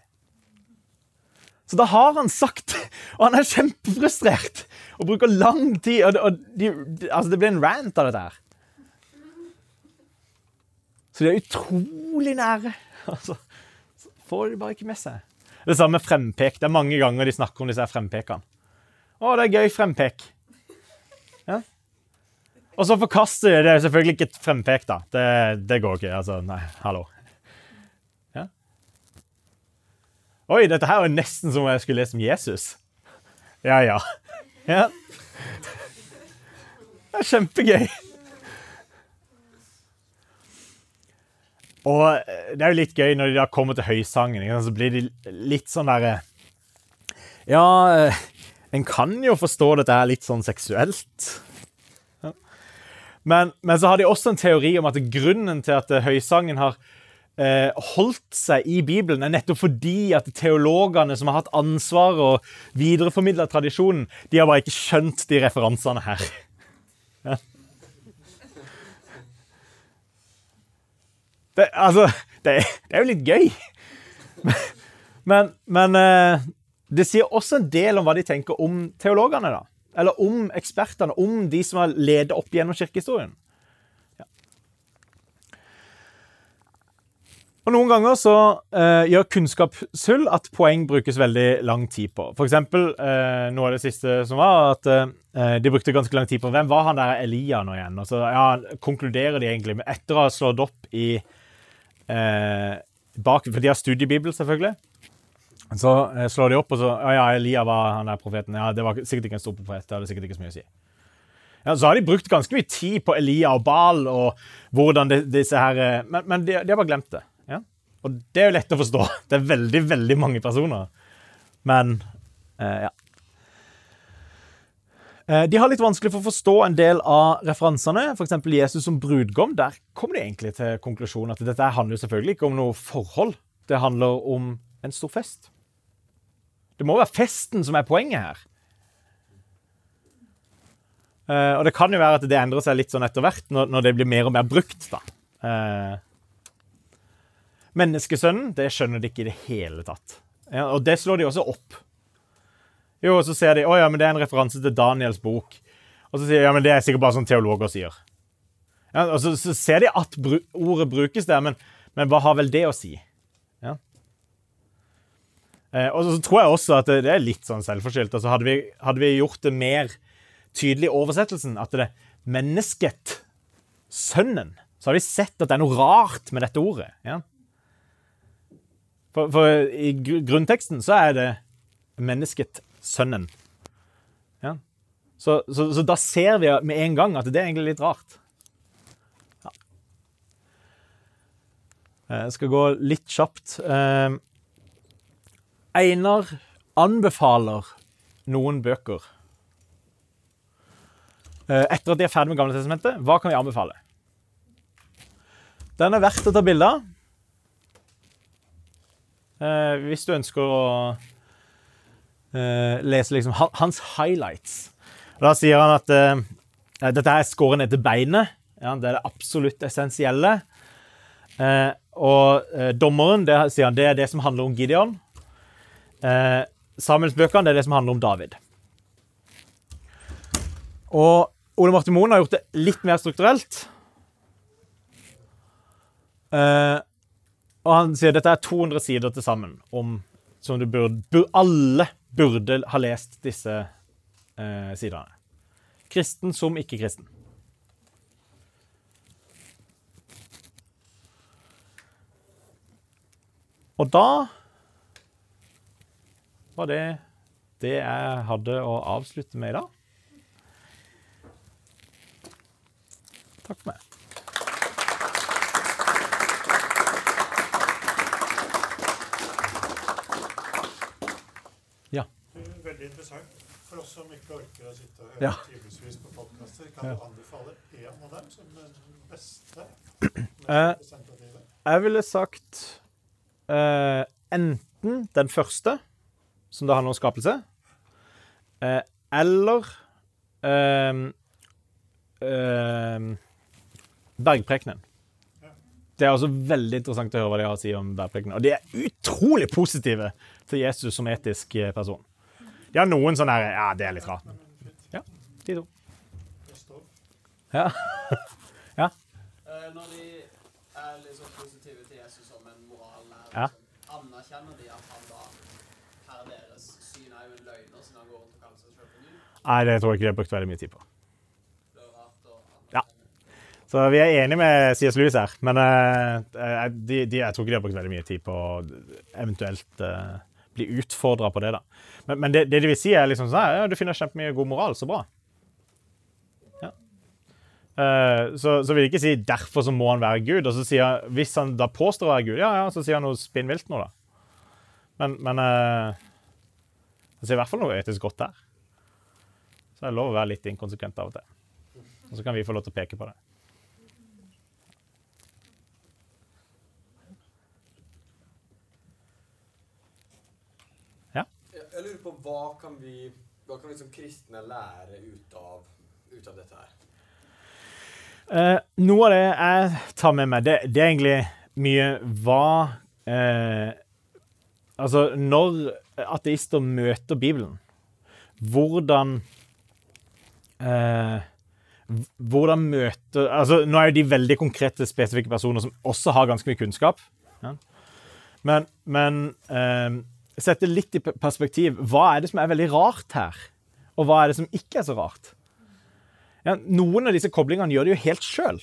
A: Så da har han sagt Og han er kjempefrustrert og bruker lang tid. Og, og de, altså det blir en rant av dette her. Så de er utrolig nære. Altså, så får de bare ikke med seg. Det samme med frempek. Det er mange ganger de snakker om disse frempekene. Å, det er gøy frempek. Ja. Og så forkaster de det selvfølgelig ikke frempek, da. Det, det, går ikke. Altså, nei, hallo. Ja. Oi, dette her er nesten som om jeg skulle lese om Jesus. Ja, ja. ja. Det er kjempegøy. Og eh, det er jo litt gøy når de da kommer til høysangen, så blir de litt sånn derre Ja, eh, en kan jo forstå dette her litt sånn seksuelt. Men, men så har de også en teori om at grunnen til at høysangen har eh, holdt seg i Bibelen, er nettopp fordi at teologene som har hatt ansvaret og videreformidla tradisjonen, de har bare ikke skjønt de referansene her. Ja. Det, altså, det, det, er jo litt gøy. Men, men eh, det sier også en del om hva de tenker om teologene, da. Eller om ekspertene, om de som har ledet opp gjennom kirkehistorien. Og Noen ganger så eh, gjør kunnskapshull at poeng brukes veldig lang tid på. For eksempel, eh, noe av det siste som var, at eh, de brukte ganske lang tid på hvem var han der Elia nå igjen. Og så ja, konkluderer de egentlig med, etter å ha slått opp i bak, For de har studiebibel, selvfølgelig. Så slår de opp, og så ja, ja, Elia var han der profeten. Ja, Det var sikkert ikke en stor profet. Det hadde sikkert ikke så mye å si. Ja, så har de brukt ganske mye tid på Elia og Baal og hvordan de, disse her Men, men de, de har bare glemt det. Og det er jo lett å forstå. Det er veldig, veldig mange personer. Men eh, ja. Eh, de har litt vanskelig for å forstå en del av referansene, f.eks. Jesus som brudgom. Der kommer de egentlig til konklusjonen at dette handler jo selvfølgelig ikke om noe forhold. Det handler om en stor fest. Det må være festen som er poenget her. Eh, og det kan jo være at det endrer seg litt sånn etter hvert, når, når det blir mer og mer brukt. da. Menneskesønnen, det skjønner de ikke i det hele tatt. Ja, og det slår de også opp. Jo, og så ser de å ja, men det er en referanse til Daniels bok. Og så sier de ja, men det er sikkert bare sånn teologer sier. Ja, og så, så, ser de at bru ordet brukes der, men, men, hva har vel det å si? Ja. Eh, og så tror jeg også at det, det er litt sånn selvforskyldt. Altså, hadde, vi, hadde vi gjort det mer tydelig i oversettelsen, at det er mennesket, sønnen, så har vi sett at det er noe rart med dette ordet. Ja. For, for, i grunnteksten så er det mennesket sønnen. Ja. Så, så, så, da ser vi med en gang at det er egentlig litt rart. Ja. Eh, jeg skal gå litt kjapt. Eh, Einar anbefaler noen bøker. Eh, etter at de er ferdig med Gamle testamentet, hva kan vi anbefale? Den er verdt å ta bilde av. Eh, hvis du ønsker å eh, lese liksom hans highlights. Da sier han at eh, dette er skåret ned til beinet. Ja, det er det absolutt essensielle. Eh, og eh, dommeren det, sier han, det er det som handler om Gideon. Eh, Samuelsbøkene det er det som handler om David. Og Ole Martin Moen har gjort det litt mer strukturelt. Eh, og han sier dette er 200 sider til sammen om som du burde, bur, Alle burde ha lest disse eh, sidene. Kristen som ikke-kristen. Og da var det det jeg hadde å avslutte med i dag. Takk for meg.
B: Veldig interessant. For oss som ikke orker å sitte og høre ja. timevis på podkaster, kan ja. du anbefale én av dem som den beste?
A: Eh, jeg ville sagt eh, enten den første, som det handler om skapelse, eh, eller eh, eh, Bergprekenen. Det er også veldig interessant å høre hva de har å si om bergprekenen. Og de er utrolig positive til Jesus som etisk eh, person. De har noen sånne her Ja, det er litt rart. Ja, de to. Ja. ja.
C: Eh, når de er liksom positive til Jesus som en morallærer,
A: ja.
C: anerkjenner de at han da per deres syn er jo en løgner, siden han går rundt og kaller seg selv på ny?
A: Nei, det tror jeg ikke de har brukt veldig mye tid på. Ja. Så vi er enige med C.S. Lewis her, men uh, de, de, jeg tror ikke de har brukt veldig mye tid på eventuelt uh, bli utfordra på det. da. Men, men det, det, de vil si, er liksom sånn ja, du finner kjempemye god moral, så bra. Ja. Uh, så, så vil de ikke si 'derfor så må han være Gud'. Og så sier han, Hvis han da påstår å være Gud, ja, ja, så sier han noe spinnvilt nå, da. Men, men uh, han sier i hvert fall noe etisk godt der. Så det er lov å være litt inkonsekvent av og til. Og så kan vi få lov til å peke på det.
D: Jeg lurer på hva kan vi Hva kan vi som kristne lære ut av, ut av dette her?
A: Eh, noe av det jeg tar med meg, det, det er egentlig mye hva eh, Altså, når ateister møter Bibelen, hvordan eh, Hvordan møter Altså, nå er jo de veldig konkrete, spesifikke personer som også har ganske mye kunnskap. Ja. Men, men eh, sette litt i perspektiv. Hva er det som er veldig rart her? Og hva er det som ikke er så rart? Ja, noen av disse koblingene gjør de jo helt sjøl.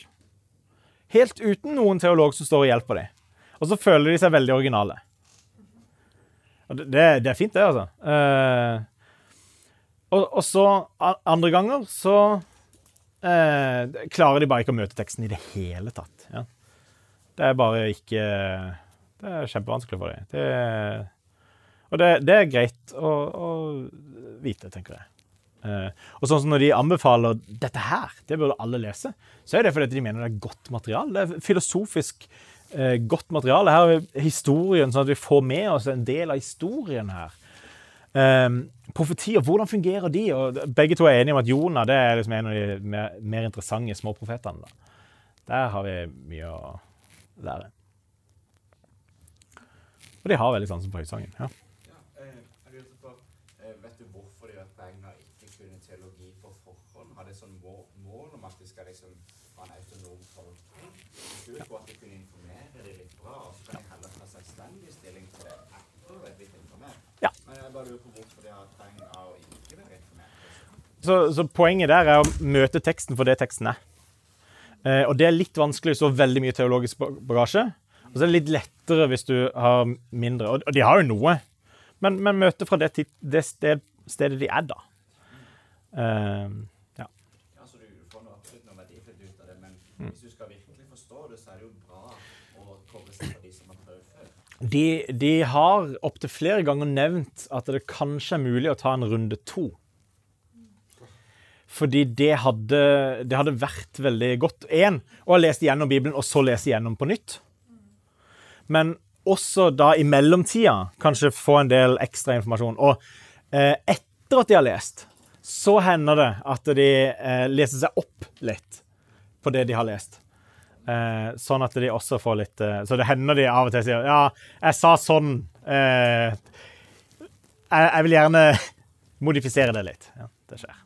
A: Helt uten noen teolog som står og hjelper dem. Og så føler de seg veldig originale. Det, det er fint, det, altså. Eh, og, og så andre ganger så eh, klarer de bare ikke å møte teksten i det hele tatt. Ja. Det er bare ikke Det er kjempevanskelig for dem. Det, og det, det er greit å, å vite, tenker jeg. Eh, og sånn som når de anbefaler dette her, det burde alle lese, så er det fordi de mener det er godt materiale. Det er filosofisk eh, godt materiale. Her vi historien, sånn at vi får med oss en del av historien her. Um, profetier, hvordan fungerer de? Og begge to er enige om at Jonah det er liksom en av de mer, mer interessante småprofetene. Der har vi mye å lære. Og de har veldig sansen for høysangen. Ja.
E: Ja, eh, jeg lurte på, eh, Vet du hvorfor de har penger ikke kunne teologi på forhånd? Har det sånn mål, mål om at det skal liksom ha en autonom tolkning? Jeg tror på at de kunne informere de litt bra, og så kan de heller ta selvstendig stilling til det etter å være blitt informert.
A: Ja.
E: Men jeg
A: Så, så poenget der er å møte teksten for det teksten er. Eh, og det er litt vanskelig hvis du har veldig mye teologisk bagasje. Og så er det litt lettere hvis du har mindre. Og de har jo noe, men, men møte fra det, det sted, stedet de er, da. Eh,
E: De,
A: de har opptil flere ganger nevnt at det kanskje er mulig å ta en runde to. Fordi det hadde, det hadde vært veldig godt. Én, å ha lest igjennom Bibelen, og så lese igjennom på nytt. Men også da i mellomtida kanskje få en del ekstra informasjon. Og eh, etter at de har lest, så hender det at de eh, leser seg opp litt på det de har lest. Eh, sånn at de også får litt eh, Så det hender de av og til sier Ja, jeg sa sånn. Eh, jeg, jeg vil gjerne modifisere det litt. Ja, det skjer.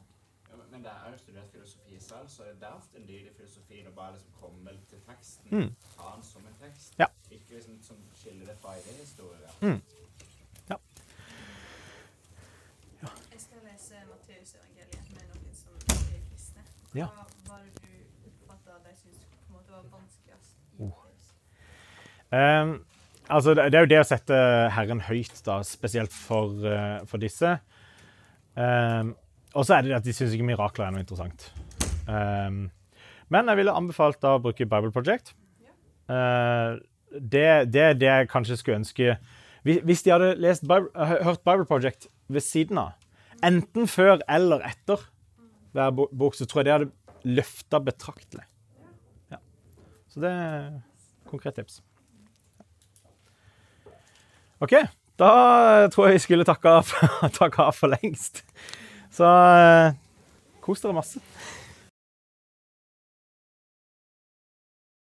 E: Ja, men, men det er jo studert filosofi selv, så det er ofte en dyd filosofi å bare liksom komme til teksten,
A: Mm.
E: ta den som en tekst,
A: Ja.
E: ikke liksom som skille det fra idéhistorie.
A: Mm.
F: Jeg skal lese Matteusevangeliet med noen som er kristne.
A: Ja.
F: Hva var det du oppfatta de syntes på en måte var vanskeligst? i
A: Oh.
F: Matteus?
A: Um, altså, det, er jo det å sette Herren høyt, da, spesielt for, uh, for disse. Um, og så er det at de syns ikke mirakler er noe interessant. Um, men jeg ville anbefalt da å bruke Bible Project. Uh, det, er det jeg kanskje skulle ønske Hvis, de hadde Bible, hørt Bible Project ved siden av, enten før eller etter hver bok, så tror jeg det hadde løfta betraktelig. Ja. Så det er konkret tips. OK. Da tror jeg vi skulle takke av, takke for lengst. Så eh, kos dere masse.